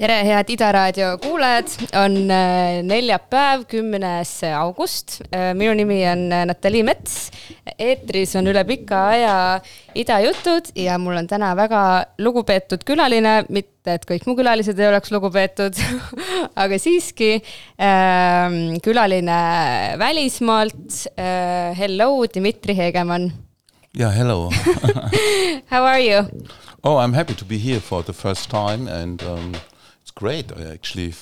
tere, head Ida raadio kuulajad, on äh, neljapäev, kümnes august. minu nimi on äh, Natalii Mets. eetris on üle pika aja Ida jutud ja mul on täna väga lugupeetud külaline, mitte et kõik mu külalised ei oleks lugupeetud, aga siiski äh, külaline välismaalt äh,. Hello, Dmitri Hegemann. Yeah, hello. How are you? oh, I'm happy to be here for the first time, and um, great. Actually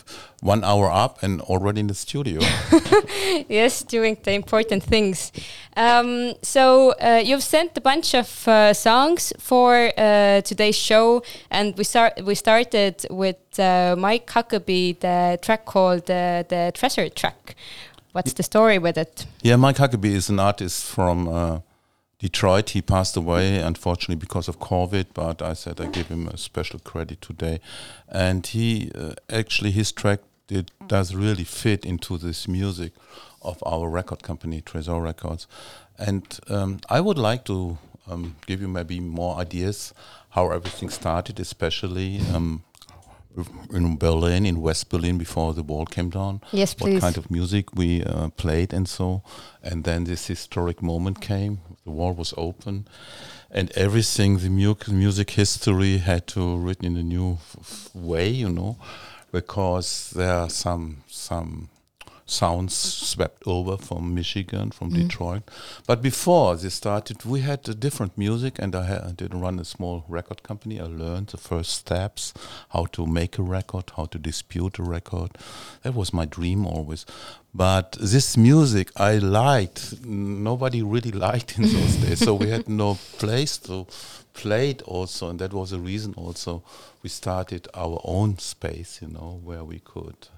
one hour up and already in the studio. yes, doing the important things. Um, so uh, you've sent a bunch of uh, songs for uh, today's show, and we start. We started with uh, Mike Huckaby, the track called uh, the Treasure Track. What's the story with it? Yeah, Mike Huckaby is an artist from uh, Detroit. He passed away, unfortunately, because of COVID. But I said I give him a special credit today, and he uh, actually his track it does really fit into this music of our record company, Tresor Records. And um, I would like to um, give you maybe more ideas how everything started, especially um, in Berlin, in West Berlin, before the wall came down. Yes, please. What kind of music we uh, played and so. And then this historic moment came. The wall was open, and everything, the mu- music history had to written in a new way, you know, because there are some some sounds swept over from Michigan, from mm. Detroit. But before they started, we had a different music, and I, I did run a small record company. I learned the first steps, how to make a record, how to dispute a record. That was my dream always. But this music I liked, nobody really liked in those days. So we had no place to play it also, and that was a reason also we started our own space, you know, where we could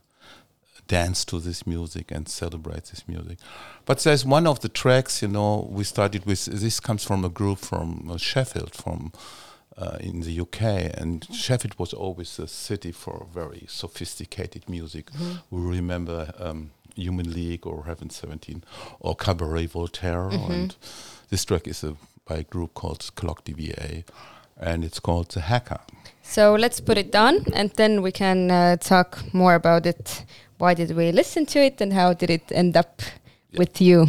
dance to this music and celebrate this music. But there's one of the tracks, you know, we started with. This comes from a group from uh, Sheffield, from uh, in the UK, and Sheffield was always a city for very sophisticated music. Mm-hmm. We remember um, Human League or Heaven 17 or Cabaret Voltaire, mm-hmm. and this track is a, by a group called Clock DVA, and it's called The Hacker. So let's put it down, and then we can uh, talk more about it why did we listen to it and how did it end up yeah. with you?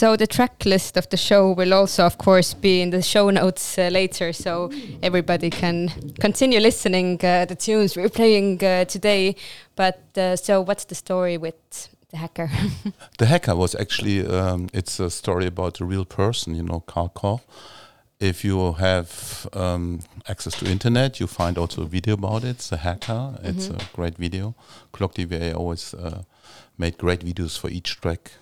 So the track list of the show will also, of course, be in the show notes uh, later, so everybody can continue listening uh, the tunes we're playing uh, today. But uh, so, what's the story with the hacker? the hacker was actually um, it's a story about a real person, you know, Karl Koch. If you have um, access to internet, you find also a video about it. It's a hacker. It's mm -hmm. a great video. Clock DVA always uh, made great videos for each track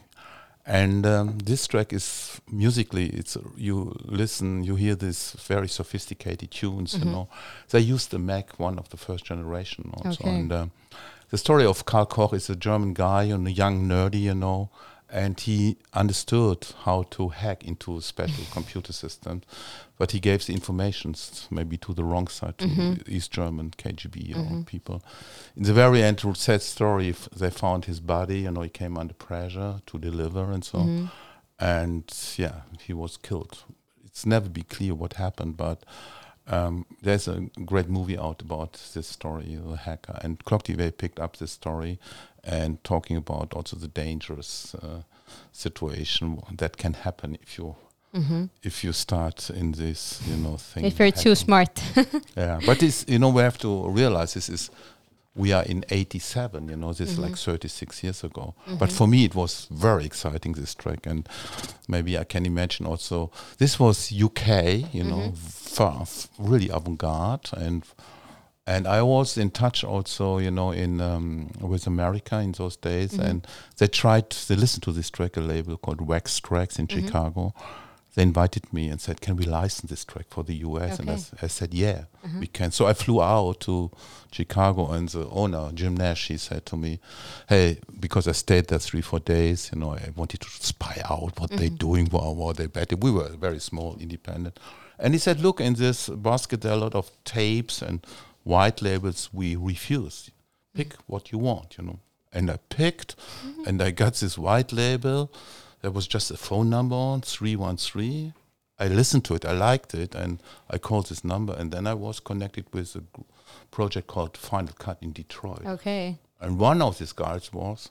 and um, this track is musically, it's you listen, you hear these very sophisticated tunes. Mm -hmm. You mm-hmm. know, they used the Mac, one of the first generation also. Okay. And um, the story of Karl Koch is a German guy and a young nerdy, you know, and he understood how to hack into a special computer systems, but he gave the informations maybe to the wrong side to mm-hmm. East German KGB mm-hmm. people. In the very end, sad story, they found his body. You know, he came under pressure to deliver and so, mm-hmm. and yeah, he was killed. It's never be clear what happened, but. Um, there's a great movie out about this story, the hacker, and Clock DVA picked up this story and talking about also the dangerous uh, situation that can happen if you mm-hmm. if you start in this you know thing. If you're too smart. yeah, but this you know we have to realize this is we are in 87 you know this mm-hmm. is like 36 years ago mm-hmm. but for me it was very exciting this track and maybe i can imagine also this was uk you know mm-hmm. far, really avant-garde and and I was in touch also, you know, in um, with America in those days, mm-hmm. and they tried. They listened to this track, a label called Wax Trax in mm-hmm. Chicago. They invited me and said, "Can we license this track for the U.S.?" Okay. And I, I, said, "Yeah, mm-hmm. we can." So I flew out to Chicago, and the owner, Jim Nash, he said to me, "Hey, because I stayed there three, four days, you know, I wanted to spy out what they're mm-hmm. doing, what, what they betting. We were very small, independent." And he said, "Look, in this basket there are a lot of tapes and." white labels we refuse. Pick what you want, you know. And I picked, mm-hmm. and I got this white label. There was just a phone number on three one three. I listened to it, I liked it, and I called this number, and then I was connected with a project called Final Cut in Detroit. Okay. And one of these guys was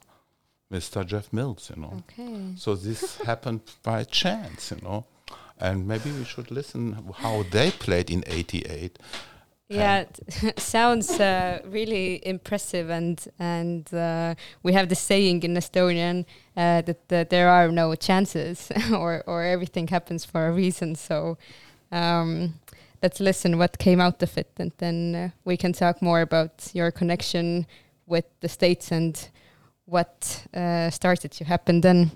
Mr. Jeff Mills, you know. Okay. So this happened by chance, you know. And maybe we should listen how they played in '88 yeah, it sounds uh, really impressive, and and uh, we have the saying in Estonian uh, that, that there are no chances, or or everything happens for a reason. So um, let's listen what came out of it, and then uh, we can talk more about your connection with the states and what uh, started to happen then.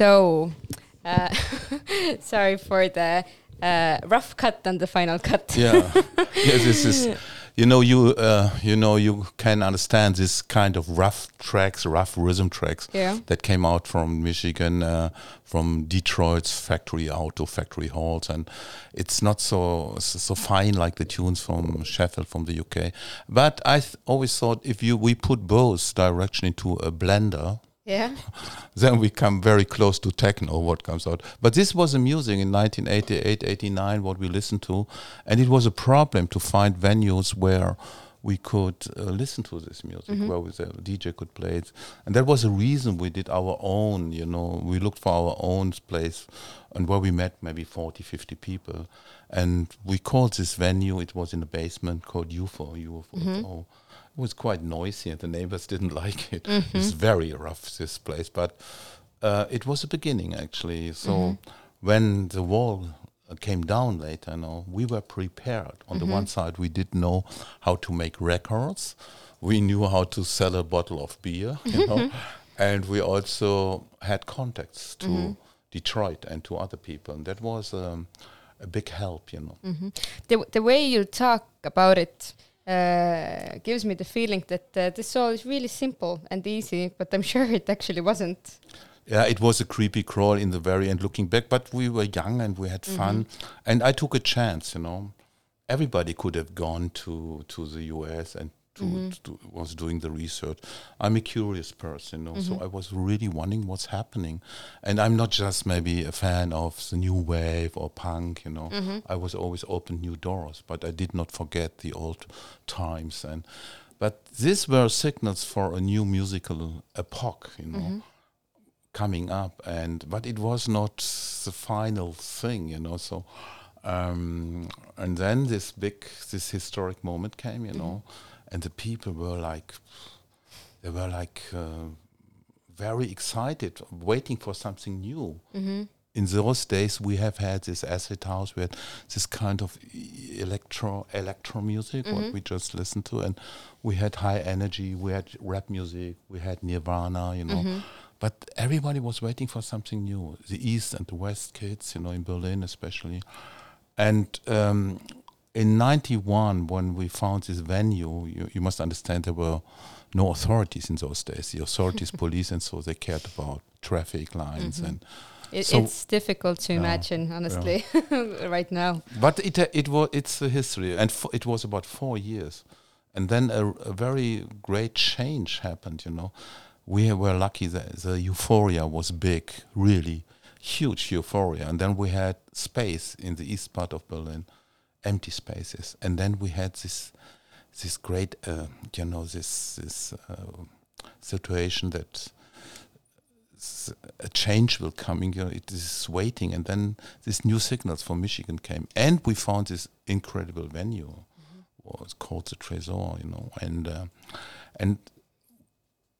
So, uh, sorry for the uh, rough cut and the final cut. yeah, yeah. This is, you know, you uh, you know, you can understand this kind of rough tracks, rough rhythm tracks Yeah. that came out from Michigan, uh, from Detroit's factory auto factory halls, and it's not so so so fine like the tunes from Sheffield from the UK. But I th- always thought if you we put both direction into a blender Yeah. then we come very close to techno what comes out. But this was amusing in 1988 89 what we listened to. And it was a problem to find venues where we could uh, listen to this music where we, the dj could play it. And that was a reason we did our own you know we looked for our own place and where we met maybe 40 50 people. And we called this venue it was in the basement called ufo ufo it was quite noisy and the neighbors didn't like it. It's very rough, this place, but uh, it was a beginning actually. So when the wall uh, came down later, you know, we were prepared. On the one side, we did know how to make records. We knew how to sell a bottle of beer, you know, and we also had contacts to Detroit and to other people, and that was um, a big help, you know. The, the way you talk about it uh, gives me the feeling that uh, this all is really simple and easy, but I'm sure it actually wasn't. Yeah, it was a creepy crawl in the very end looking back, but we were young and we had fun. And I took a chance, you know. Everybody could have gone to, to the US and Mm-hmm. to, to was doing the research. I'm a curious person, you know, so mm-hmm. I was really wondering what's happening. And I'm not just maybe a fan of the new wave or punk, you know. Mm-hmm. I was always open new doors, but I did not forget the old times. And but these were signals for a new musical epoch, you know coming up. And but it was not the final thing you know so um and then this big this historic moment came you know and the people were like they were like uh, very excited waiting for something new. In those days we have had this acid house we had this kind of electro electro music what we just listened to and we had high energy we had rap music we had nirvana you know. But everybody was waiting for something new the east and the west kids you know in berlin especially. And um, in 91 when we found this venue you, you must understand there were no authorities in those days. The authorities police and so they cared about traffic lines and It, So- it's difficult to Yeah, imagine, honestly, right now. but it uh, it was it's a history, and it was about four years, and then a, a very great change happened. You know, we were lucky that the euphoria was big, really huge euphoria, and then we had space in the east part of Berlin, empty spaces, and then we had this this great, uh, you know, this this uh, situation that a change will coming. You know, it is waiting, and then these new signals from Michigan came, and we found this incredible venue. Was called the Tresor, you know, and uh, and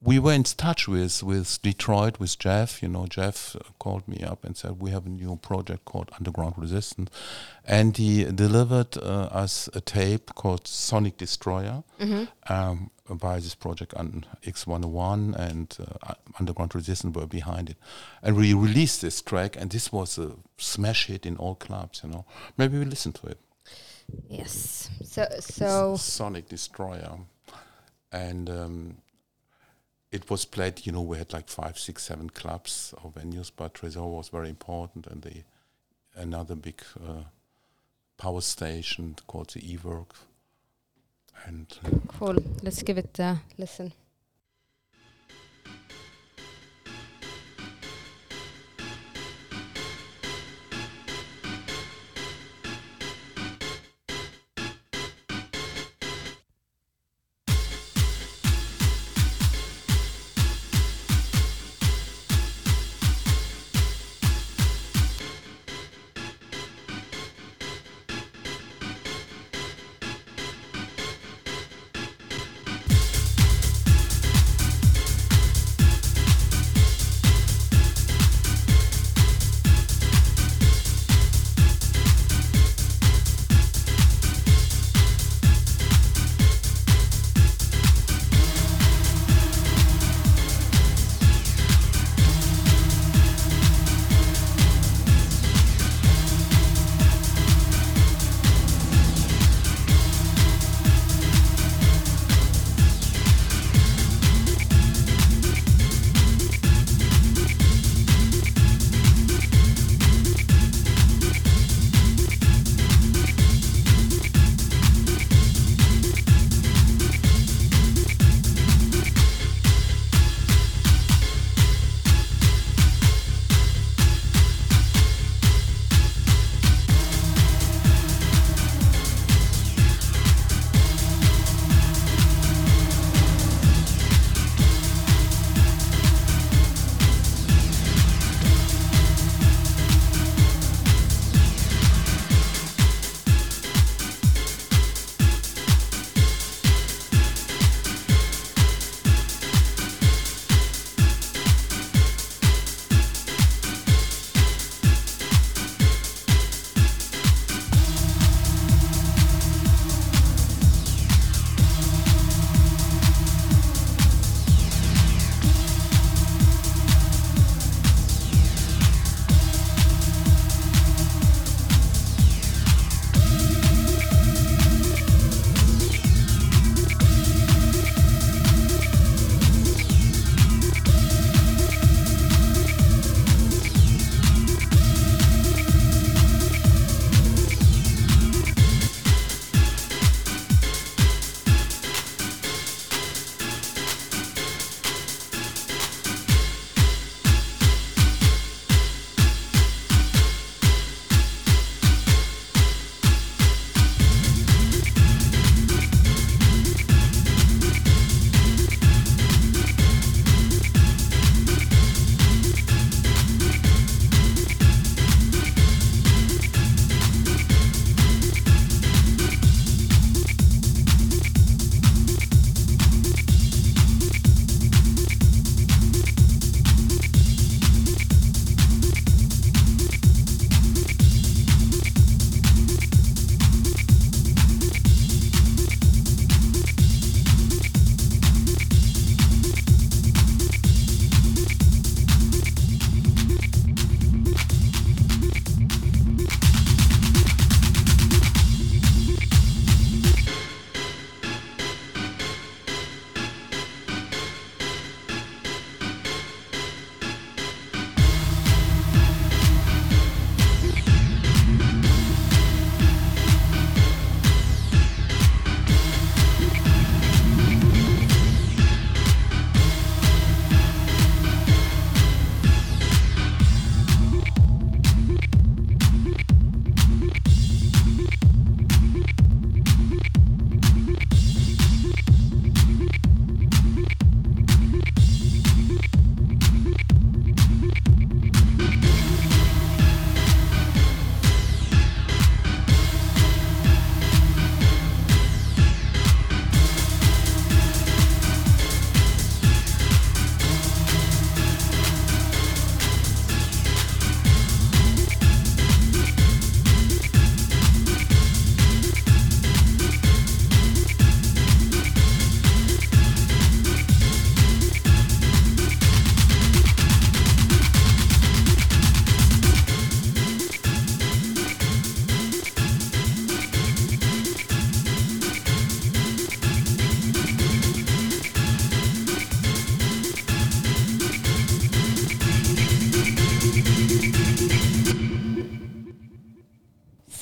we were in touch with with Detroit with Jeff. You know, Jeff uh, called me up and said we have a new project called Underground Resistance, and he delivered uh, us a tape called Sonic Destroyer um, by this project on X101 and uh, Underground Resistance were behind it, and we released this track, and this was a smash hit in all clubs. You know, maybe we listen to it. Yes. So, so Sonic Destroyer, and um, it was played. You know, we had like five, six, seven clubs or venues, but Tresor was very important, and the another big uh, power station called the E-Werk, and uh, cool. Let's give it a listen.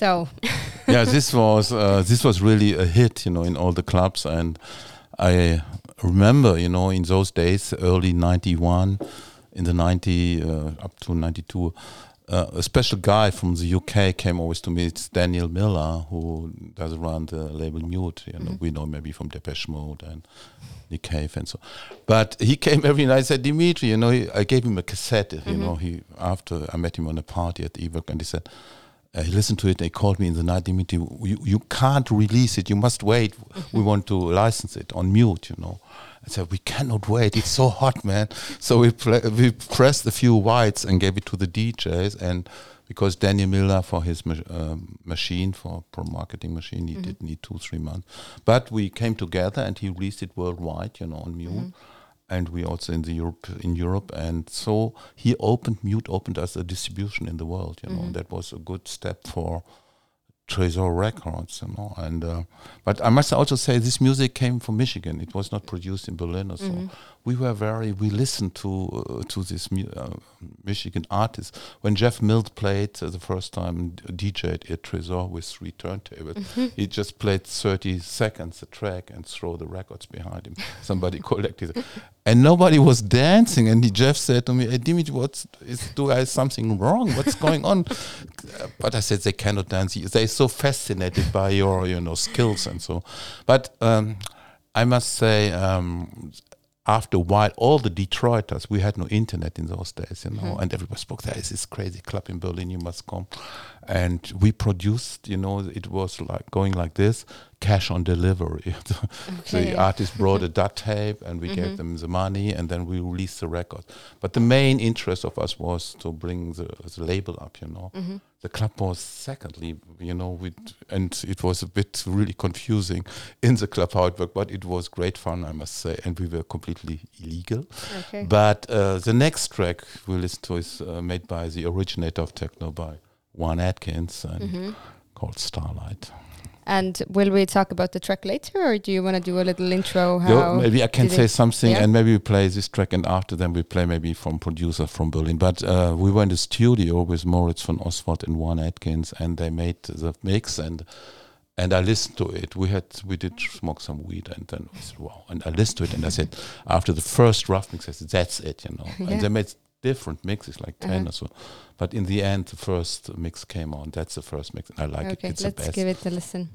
So. yeah, this was uh, this was really a hit, you know, in all the clubs, and I remember, you know, in those days, early '91, in the '90 uh, up to '92. Uh, a special guy from the UK came always to me. It's Daniel Miller, who does run the label Mute. You know, mm -hmm. we know maybe from Depeche Mode and Nick Cave and so. But he came every night. and said, Dimitri, you know, he, I gave him a cassette. You mm -hmm. know, he after I met him on a party at Evoc, and he said, uh, he listened to it. He called me in the night, Dimitri, you, you can't release it. You must wait. Mm -hmm. We want to license it on mute. You know. I said, we cannot wait. It's so hot, man. So we we pressed a few whites and gave it to the DJs and because Daniel Miller for his ma um, machine for pro marketing machine he mm -hmm. did need two three months, but we came together and he released it worldwide, you know, on Mute, mm -hmm. And we also in the Europe in Europe, and so he opened Mute opened us a distribution in the world, you know, mm -hmm. that was a good step for Tresor Records, you know. And uh, but I must also say this music came from Michigan. It was not produced in Berlin or so. Mm -hmm. We were very we listened to uh, to this uh, Michigan artist when Jeff Mills played uh, the first time DJed at Tresor with three turntables. Mm -hmm. He just played 30 seconds a track and throw the records behind him. Somebody collected it. And nobody was dancing. And he, Jeff said to me, hey, Dimitri, what's, is, do I something wrong? What's going on? but I said, they cannot dance. They're so fascinated by your, you know, skills and so. But um, I must say, um, after a while, all the Detroiters, we had no internet in those days, you know, mm-hmm. and everybody spoke, there is this crazy club in Berlin, you must come. And we produced, you know, it was like going like this cash on delivery. okay. The artist brought a dot tape and we mm-hmm. gave them the money and then we released the record. But the main interest of us was to bring the, the label up, you know. Mm-hmm. The club was secondly, you know, and it was a bit really confusing in the club how it worked, but it was great fun, I must say, and we were completely illegal. Okay. But uh, the next track we listen to is uh, made by the originator of techno, by Juan Atkins, and mm-hmm. called Starlight. And will we talk about the track later, or do you want to do a little intro? How maybe I can say something, yeah? and maybe we play this track, and after then we play maybe from producer from Berlin. But uh, we in the studio with Moritz von Oswald and Juan Atkins, and they made the mix, and and I listened to it. We had we did smoke some weed, and then I said, "Wow!" And I listened to it, and I said, after the first rough mix, I said, "That's it," you know. Yeah. And they made different mixes, like 10 uh-huh. or so. But in the end, the first mix came on. That's the first mix, and I like okay, it. It's let's give it a listen.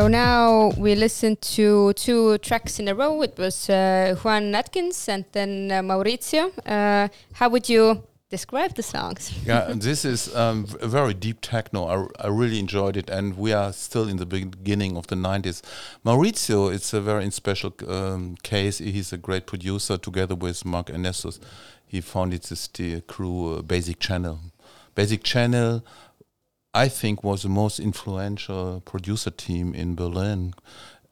So now we listened to two tracks in a row. It was uh, Juan Atkins and then uh, Maurizio. Uh, how would you describe the songs? yeah, this is um, a very deep techno. I, really enjoyed it, and we are still in the beginning of the 90s. Maurizio, it's a very special um, case. He's a great producer together with Mark Ernestus. He founded this the crew, uh, Basic Channel. Basic Channel I think was the most influential producer team in Berlin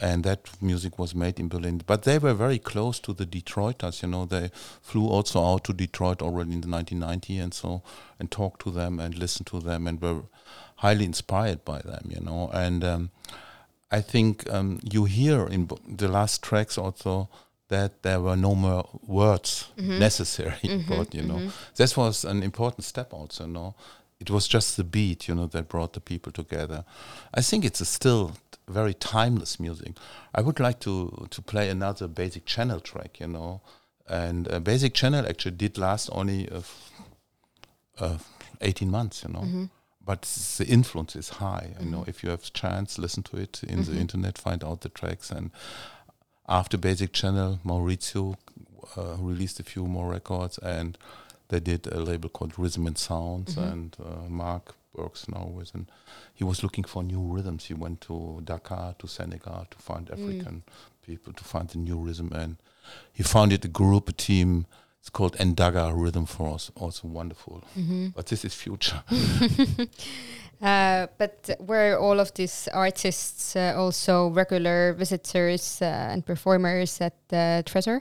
and that music was made in Berlin. But they were very close to the Detroiters, you know. They flew also out to Detroit already in the 1990 and so and talked to them and listened to them and were highly inspired by them, you know. And um, I think um, you hear in the last tracks also that there were no more words mm-hmm. necessary, mm-hmm, but you know, mm-hmm. this was an important step also, you know it was just the beat, you know, that brought the people together. I think it's a still very timeless music. I would like to to play another Basic Channel track, you know, and uh, Basic Channel actually did last only uh, uh, 18 months, you know. Mm-hmm. But the influence is high. Mm-hmm. You know, mm-hmm. if you have chance, listen to it in mm-hmm. the internet, find out the tracks. And after Basic Channel, Maurizio uh, released a few more records, and they did a label called Rhythm and Sounds, mm-hmm. and uh, Mark works now with, and he was looking for new rhythms. He went to Dakar, to Senegal, to find mm. African mm. people, to find the new rhythm, and he founded a group, a team. It's called Ndagga Rhythm Force, also wonderful. Mm-hmm. But this is future. Uh, but were all of these artists uh, also regular visitors uh, and performers at the Tresor?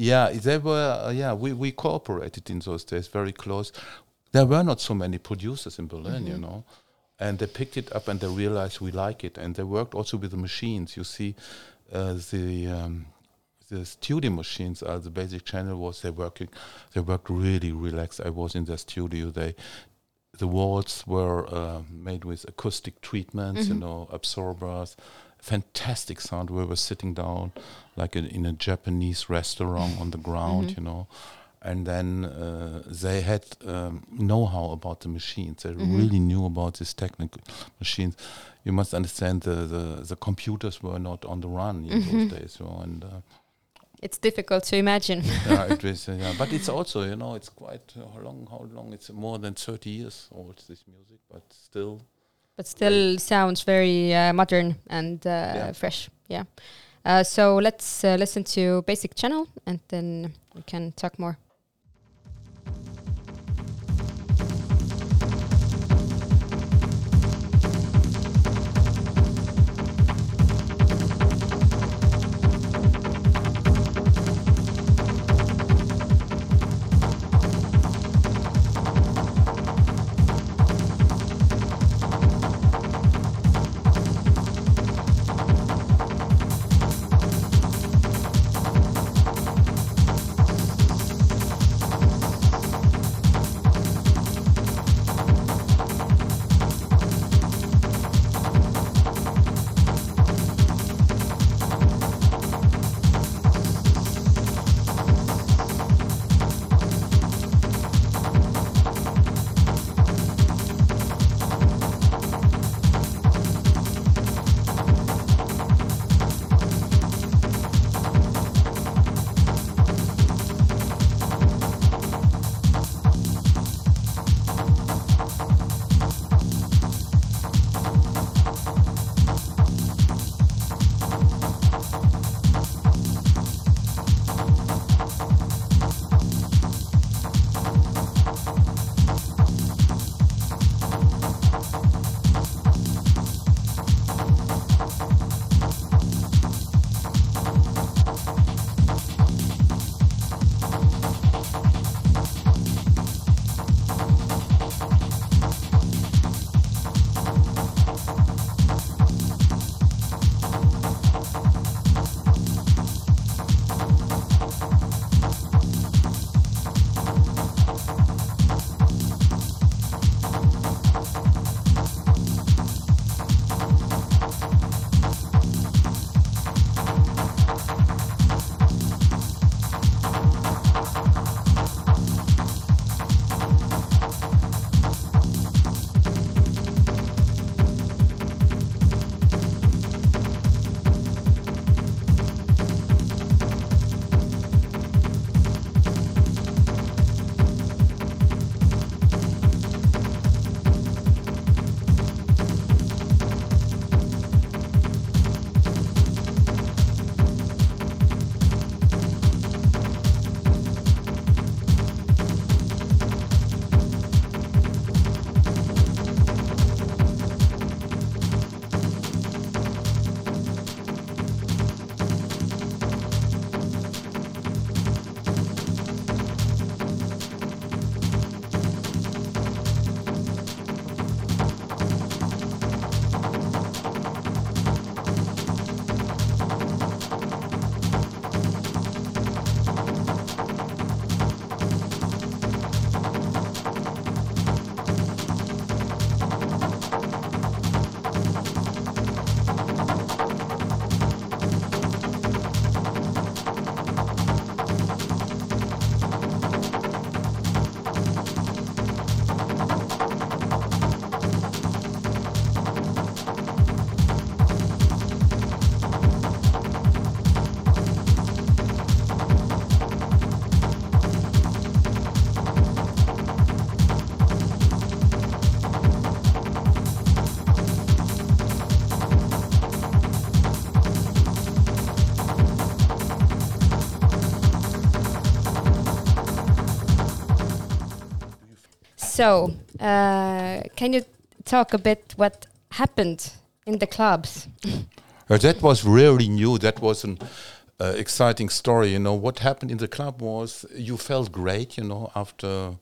Yeah, they were. Uh, yeah, we we cooperated in those days very close. There were not so many producers in Berlin, mm-hmm. you know, and they picked it up and they realized we like it, and they worked also with the machines. You see, uh, the um, the studio machines are the basic channel was they working they worked really relaxed. I was in their studio. They the walls were uh, made with acoustic treatments, mm-hmm. you know, absorbers, fantastic sound. We were sitting down like a, in a Japanese restaurant on the ground, mm-hmm. you know. And then uh, they had um, know-how about the machines. They mm-hmm. really knew about these technical machines. You must understand the, the, the computers were not on the run in mm-hmm. those days, you know, and uh, it's difficult to imagine. yeah, it is. Uh, yeah, but it's also, you know, it's quite uh, long. How long? It's more than thirty years old. This music, but still but still sounds very uh, modern and uh, yeah. fresh. Yeah. Uh, so let's uh, listen to Basic Channel and then we can talk more. So, uh, can you talk a bit what happened in the clubs? Uh, that was really new. That was an uh, exciting story. You know, what happened in the club was you felt great, you know, after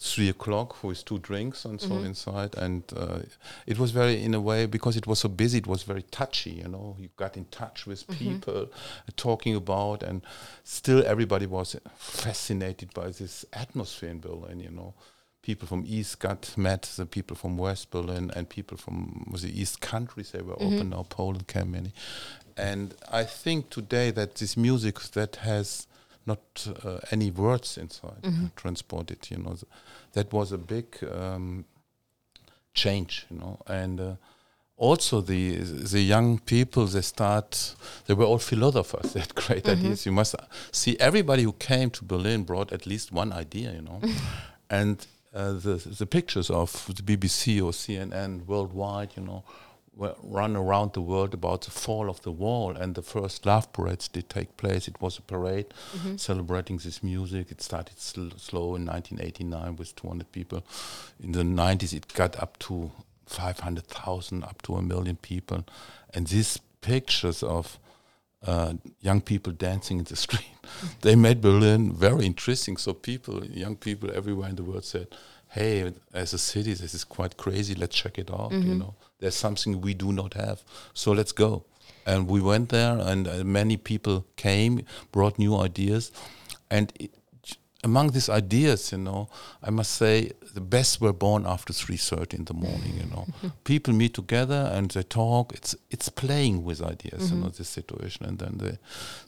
three o'clock with two drinks and so Mhm. inside. And uh, it was very, in a way, because it was so busy, it was very touchy, you know. You got in touch with Mhm. people, uh, talking about, and still everybody was fascinated by this atmosphere in Berlin, you know. People from East got met, the people from West Berlin, and people from the East countries, they were Mhm. open now, Poland came many. And I think today that this music that has not uh, any words inside Mhm. transported, you know, th- that was a big um, change, you know, and uh, also the the young people they start they were all philosophers they had great Mhm. ideas you must see everybody who came to berlin brought at least one idea you know and uh, the the pictures of the bbc or cnn worldwide you know run around the world about the fall of the wall and the first love parades did take place it was a parade Mhm. celebrating this music. It started sl- slow in 1989 with 200 people. In the 90s, it got up to 500,000, up to a million people. And these pictures of uh, young people dancing in the street, they made Berlin very interesting. So people, young people everywhere in the world said, hey, as a city, this is quite crazy. Let's check it out. You Mhm. know, there's something we do not have. So let's go. And we went there, and uh, many people came, brought new ideas, and it, among these ideas, you know, I must say the best were born after three thirty in the morning. You know, people meet together and they talk. It's it's playing with ideas, you know, this situation, and then they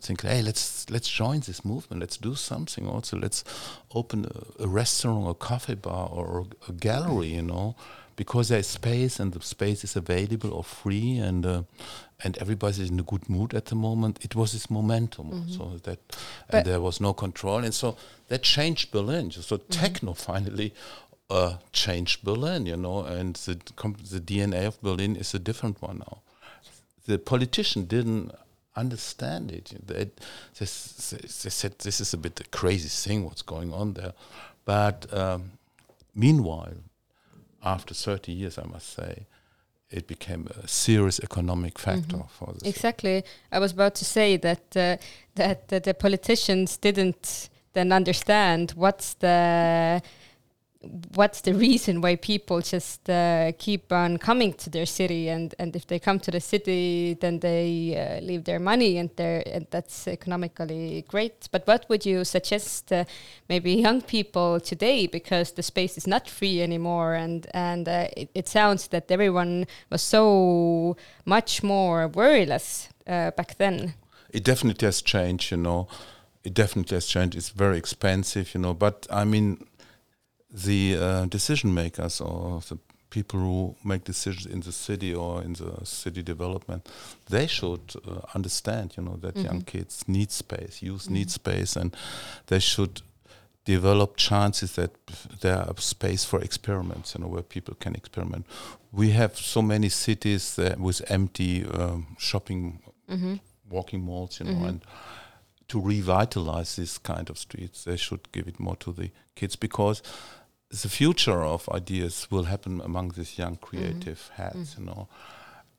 think, hey, let's let's join this movement. Let's do something. Also, let's open a, a restaurant, or a coffee bar, or a gallery. You know, because there's space and the space is available or free and uh, and everybody's in a good mood at the moment. It was this momentum, so that and there was no control, and so that changed Berlin. So techno finally uh, changed Berlin, you know, and the the DNA of Berlin is a different one now. The politician didn't understand it. They, they, they said this is a bit a crazy thing what's going on there, but um, meanwhile, after 30 years, I must say, it became a serious economic factor for the Exactly. I was about to say that uh, that uh, the politicians didn't then understand what's the what's the reason why people just uh, keep on coming to their city and and if they come to the city then they uh, leave their money and they and that's economically great but what would you suggest uh, maybe young people today because the space is not free anymore and and uh, it, it sounds that everyone was so much more worryless uh, back then it definitely has changed, you know. It definitely has changed. It's very expensive, you know. But I mean, the uh, decision makers or the people who make decisions in the city or in the city development, they should uh, understand, you know, that young kids need space, youth need space, and they should develop chances that there are space for experiments, you know, where people can experiment. We have so many cities with empty um, shopping walking malls, you know, and to revitalize this kind of streets, they should give it more to the kids because the future of ideas will happen among these young creative heads, you know.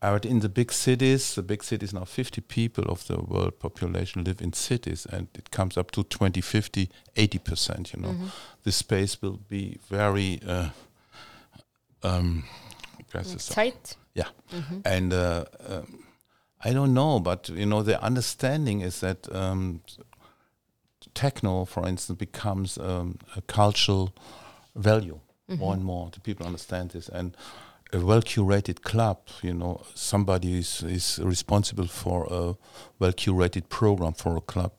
But in the big cities, the big cities now, 50 people of the world population live in cities, and it comes up to 20, 50, 80%, you know. The space will be very, uh, um, where's the so- tight? Yeah, and uh, um, I don't know, but you know, the understanding is that um, techno, for instance, becomes um, a cultural value more and more. The people understand this, and a well curated club, you know, somebody is, is responsible for a well curated program for a club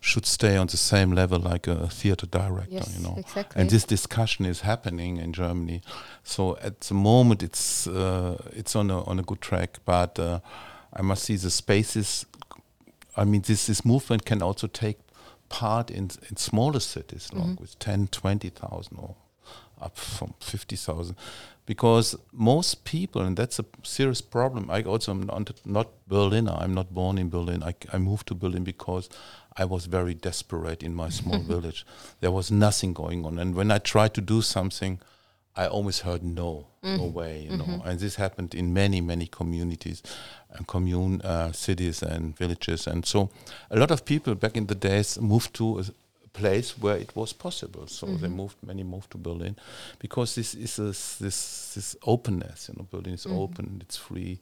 should stay on the same level like a theater director, yes you know. exactly And this discussion is happening in Germany. So at the moment, it's uh, it's on a on a good track. But uh, I must see the spaces. I mean, this this movement can also take part in in smaller cities, like with 10, 20,000 or up from fifty thousand, because most people, and that's a serious problem. I also am not, not Berliner. I'm not born in Berlin. I, I moved to Berlin because I was very desperate in my small village. There was nothing going on, and when I tried to do something, I always heard no, no Mm-hmm. way, you know. And this happened in many, many communities and commune uh, cities and villages. And so a lot of people back in the days moved to a s- place where it was possible. So they moved, many moved to Berlin because this is a this this openness. You know, Berlin is open, it's free,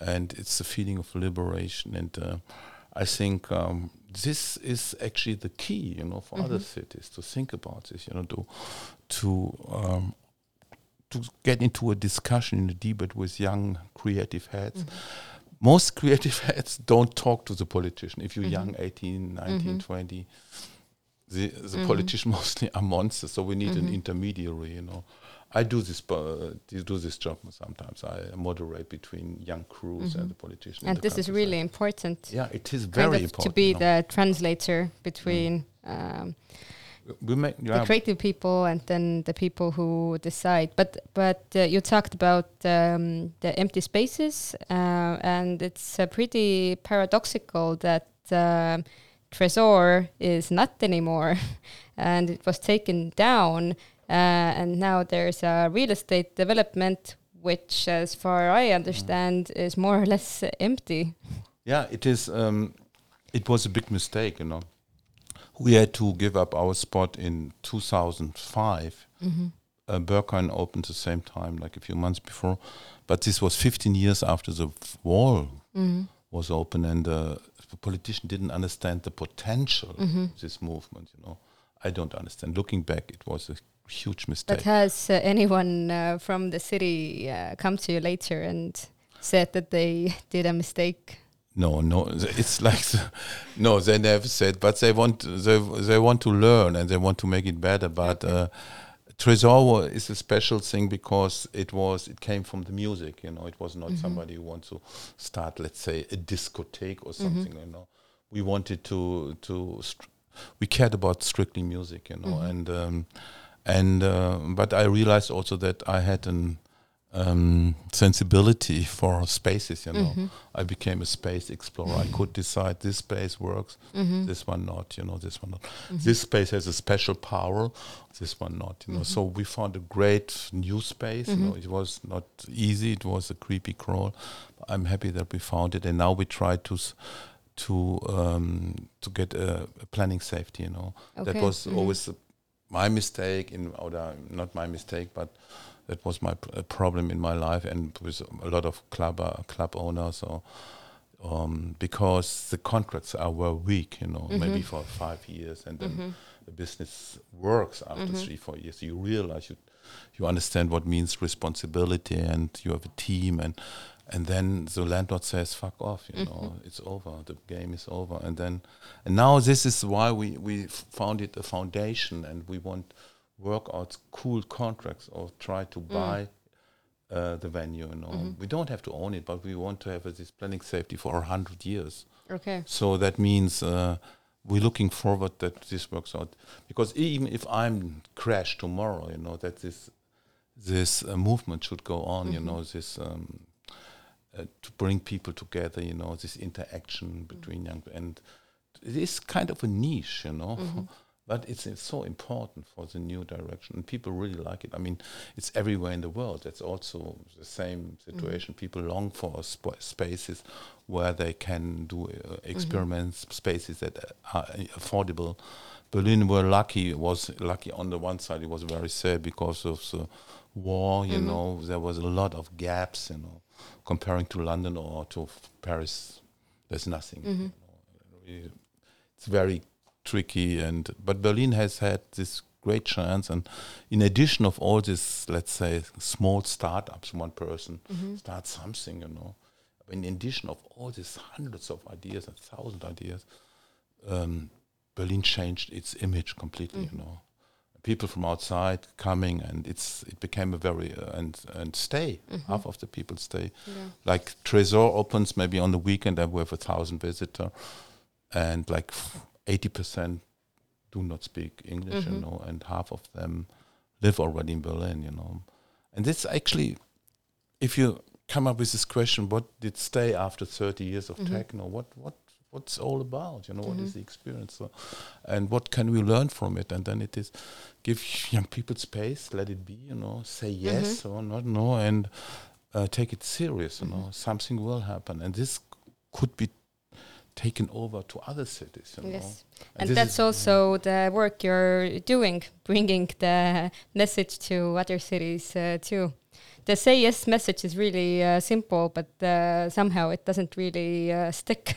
and it's a feeling of liberation. And uh, I think um, this is actually the key, you know, for other cities to think about this. You know, to to um, to get into a discussion, in a debate with young creative heads. Most creative heads don't talk to the politician. If you're young, 18, 19, 20, the, the politicians mostly are monsters. So we need an intermediary, you know. I do this, uh, do this job sometimes. I moderate between young crews and the politicians. And the this is really important. yeah, it is kind very of important. to be the translator between um, we make, the creative people and then the people who decide. But but uh, you talked about um, the empty spaces, uh, and it's uh, pretty paradoxical that um Tresor is not anymore, and it was taken down, uh, and now there's a real estate development. Which, as far I understand, is more or less uh, empty. Yeah, it is. Um, it was a big mistake, you know. We had to give up our spot in 2005. Uh, Berghain opened the same time, like a few months before, but this was 15 years after the wall was open, and uh, the politician didn't understand the potential of this movement. You know, I don't understand. Looking back, it was a huge mistake. But has uh, anyone uh, from the city uh, come to you later and said that they did a mistake? No, no, it's like the- no, they never said, but they want they they want to learn and they want to make it better. But uh, Tresor is a special thing because it was it came from the music. You know, it was not somebody who wants to start, let's say, a discotheque or something. You know, we wanted to to we cared about strictly music. You know, and um, and uh, but I realized also that I had an um, sensibility for spaces. You know, I became a space explorer. I could decide this space works, this one not. You know, this one not. This space has a special power, this one not. You know, so we found a great new space. You know, it was not easy. It was a creepy crawl. I'm happy that we found it, and now we try to. s- To um, to get a, a planning safety, you know, that Okay. was always uh, my mistake in or uh, not my mistake, but that was my pr- problem in my life and with a lot of club uh, club owners or um, because the contracts are were weak, you know, maybe for five years, and then the business works after three four years. You realize you you understand what means responsibility, and you have a team, and and then the landlord says, "Fuck off," you know, it's over. The game is over, and then and now this is why we we founded a foundation, and we want work out cool contracts or try to buy uh, the venue. You know, we don't have to own it, but we want to have uh, this planning safety for hundred years. Okay. So that means uh, we're looking forward that this works out. Because even if I'm crashed tomorrow, you know that this this uh, movement should go on. You know this. Um, uh, to bring people together, you know, this interaction between young and it is kind of a niche, you know, but it's, it's so important for the new direction, and people really like it. I mean, it's everywhere in the world. It's also the same mm. situation. People long for sp- spaces where they can do uh, mm-hmm. experiments, spaces that uh, are affordable. Berlin were lucky. Was lucky on the one side. It was very sad because of the war. You mm-hmm. know, there was a lot of gaps. You know, comparing to London or to f- Paris, there's nothing. you mm-hmm. know. It's very tricky, and but Berlin has had this great chance, and in addition of all this, let's say small startups, one person starts something, you know. In addition of all these hundreds of ideas and thousand ideas, um, Berlin changed its image completely. You know, people from outside coming, and it's it became a very uh, and and stay. Half of the people stay. Like Tresor opens maybe on the weekend, and we have a thousand visitor, and like eighty percent do not speak English, you mm-hmm. know, and half of them live already in Berlin, you know, and this actually, if you come up with this question, what did stay after thirty years of mm-hmm. techno? What what what's all about. You know, what is mm-hmm. the experience, so, and what can we learn from it? And then it is give young people space, let it be. You know, say yes or not no, and uh, take it serious. You know, something will happen, and this could be taken over to other cities. You know? Yes, and, this that's also the work you're doing, bringing the message to other cities uh, too. The say yes message is really uh, simple, but uh, somehow it doesn't really uh, stick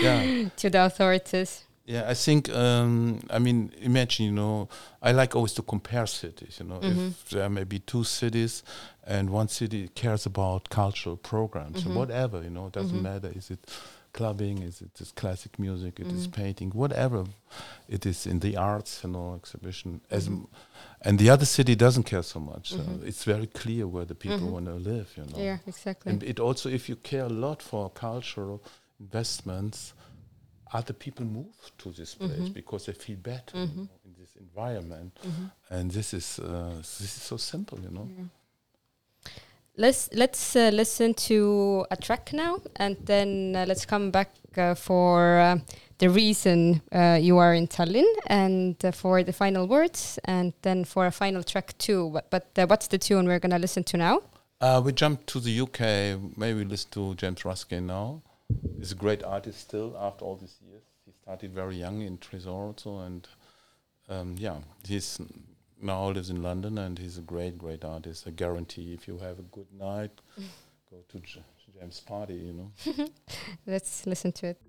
yeah. to the authorities. Yeah, I think. Um, I mean, imagine. You know, I like always to compare cities. You know, if there may be two cities, and one city cares about cultural programs, or whatever. You know, it doesn't matter. Is it clubbing? Is it just classic music? It is mm. painting? Whatever it is in the arts. You know, exhibition. Mm-hmm. As m- and the other city doesn't care so much. So mm-hmm. it's very clear where the people mm-hmm. want to live. You know. Yeah, exactly. And it also, if you care a lot for cultural investments, other people move to this place because they feel better you know, in this environment. And this is uh, this is so simple, you know. Let's let's uh, listen to a track now, and then uh, let's come back uh, for uh, the reason uh, you are in Tallinn, and uh, for the final words, and then for a final track too. But, but what's the tune we're gonna listen to now? We jump to the UK. Maybe listen to James Ruskin now. He's a great artist still after all these years. He started very young in Tresor also, and um, yeah, he's now lives in London, and he's a great, great artist. I guarantee if you have a good night, go to J- James' party. You know. Let's listen to it.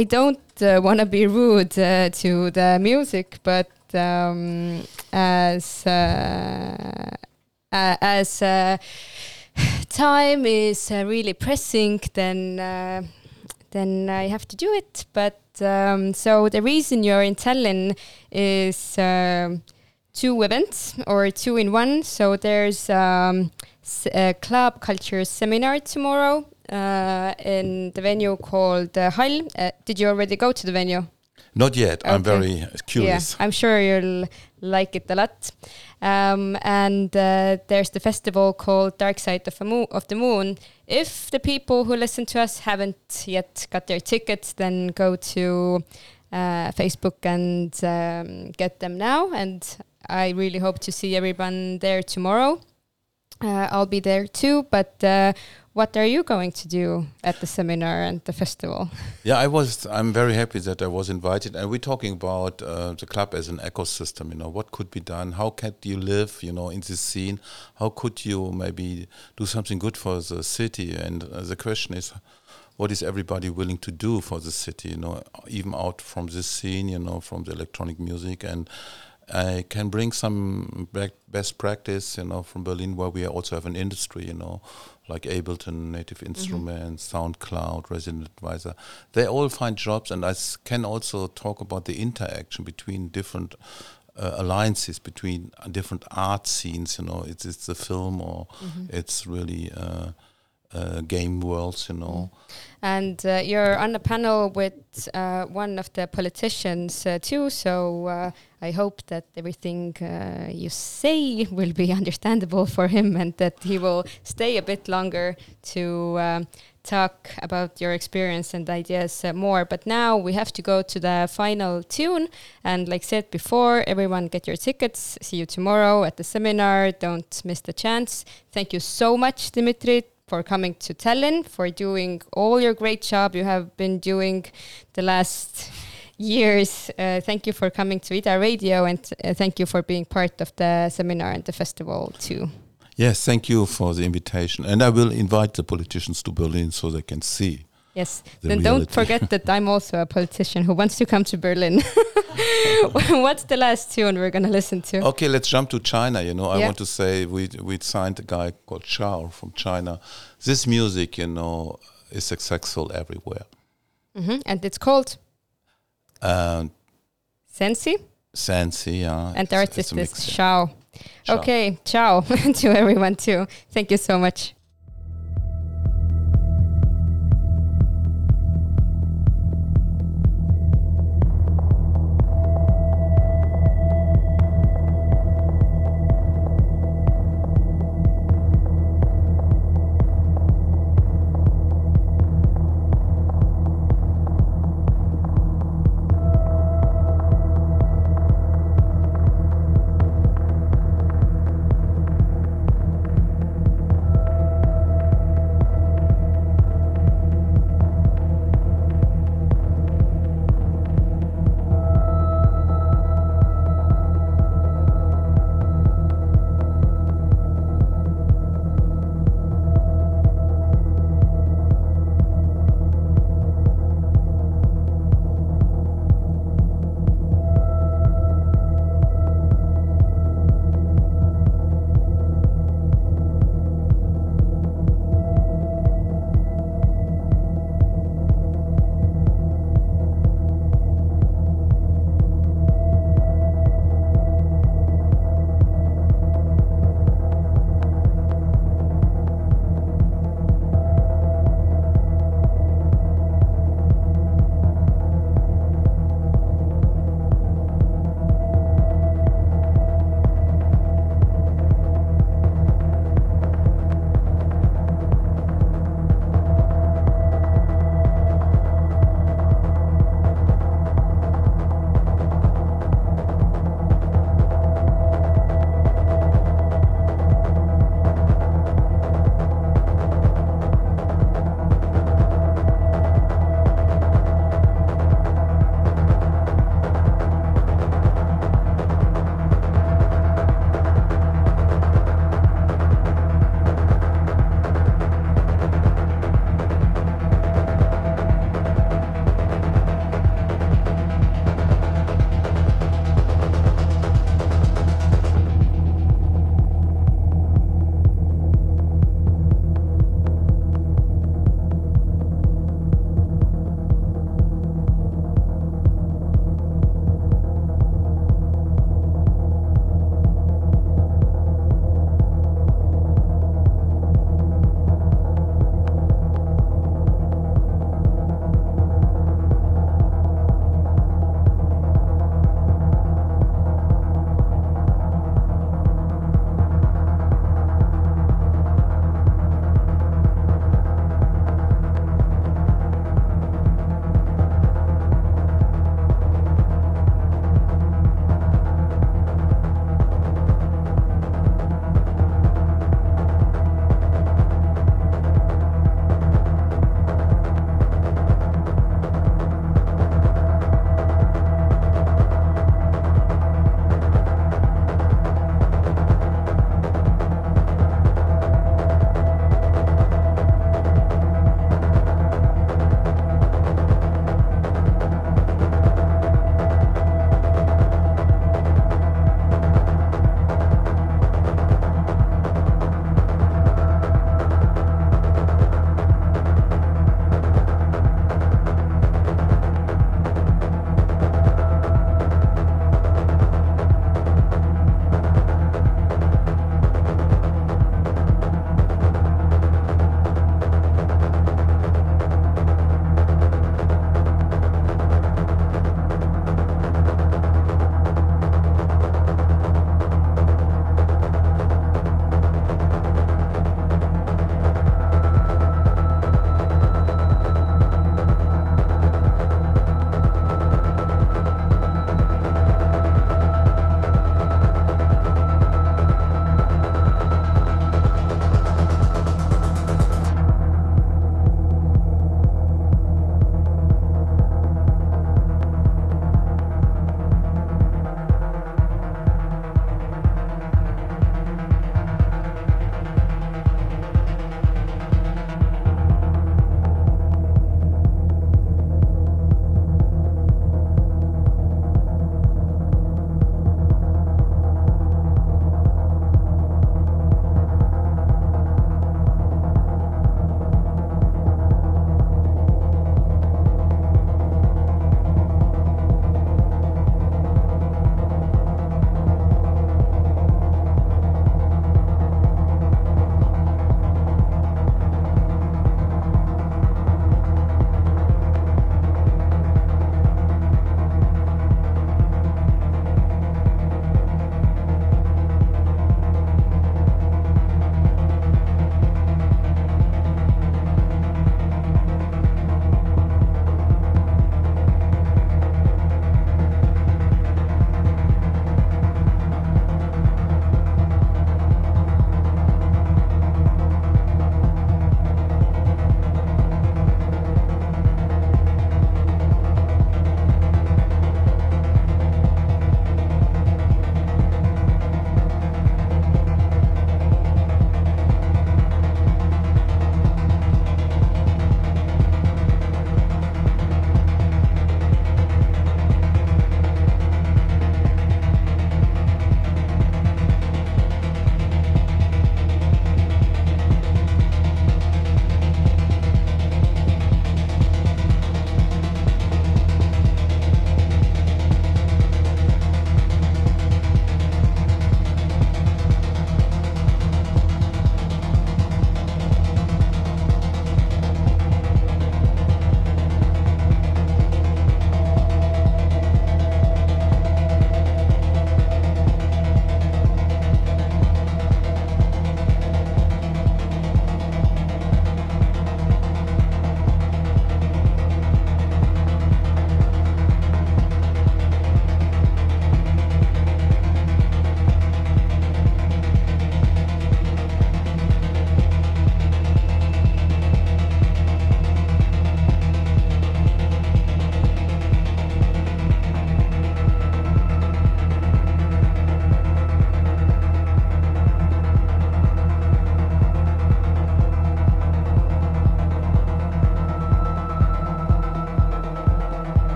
I don't uh, want to be rude uh, to the music, but um, as uh, as uh, time is uh, really pressing, then uh, then I have to do it. But um, so the reason you're in Tallinn is um, two events or two in one. So there's um, a club culture seminar tomorrow uh, in the venue called uh, Hall. Uh, did you already go to the venue? Not yet. I'm very curious. Yeah, I'm sure you'll like it a lot. Um, and uh, there's the festival called Dark Side of, the Moon, of the Moon. If the people who listen to us haven't yet got their tickets, then go to uh, Facebook and um, get them now. And I really hope to see everyone there tomorrow. Uh, I'll be there too. But uh, what are you going to do at the seminar and the festival? Yeah, I was. I'm very happy that I was invited, and we're talking about uh, the club as an ecosystem. You know, what could be done? How can you live? You know, in this scene, how could you maybe do something good for the city? And uh, the question is, what is everybody willing to do for the city? You know, even out from this scene, you know, from the electronic music and I can bring some best practice, you know, from Berlin, where we also have an industry, you know, like Ableton, Native Instruments, SoundCloud, Resident Advisor. They all find jobs, and I s- can also talk about the interaction between different uh, alliances between different art scenes. You know, it's it's the film or it's really uh, uh, game worlds. You know. And uh, you're on a panel with uh, one of the politicians uh, too, so uh, I hope that everything uh, you say will be understandable for him and that he will stay a bit longer to um, talk about your experience and ideas more. But now we have to go to the final tune. And like said before, everyone get your tickets. See you tomorrow at the seminar. Don't miss the chance. Thank you so much, Dimitri, for coming to Tallinn, for doing all your great job you have been doing the last years. Uh, thank you for coming to Ida Radio and uh, thank you for being part of the seminar and the festival too. Yes, thank you for the invitation, and I will invite the politicians to Berlin so they can see. Yes. The then don't forget that I'm also a politician who wants to come to Berlin. What's the last tune we're going to listen to? Okay, let's jump to China. You know, I want to say we we signed a guy called Chao from China. This music, you know, is successful everywhere. Mhm. And it's called And Sensi Sansi, yeah, and the artist is. Ciao. Okay, ciao to everyone too. Thank you so much.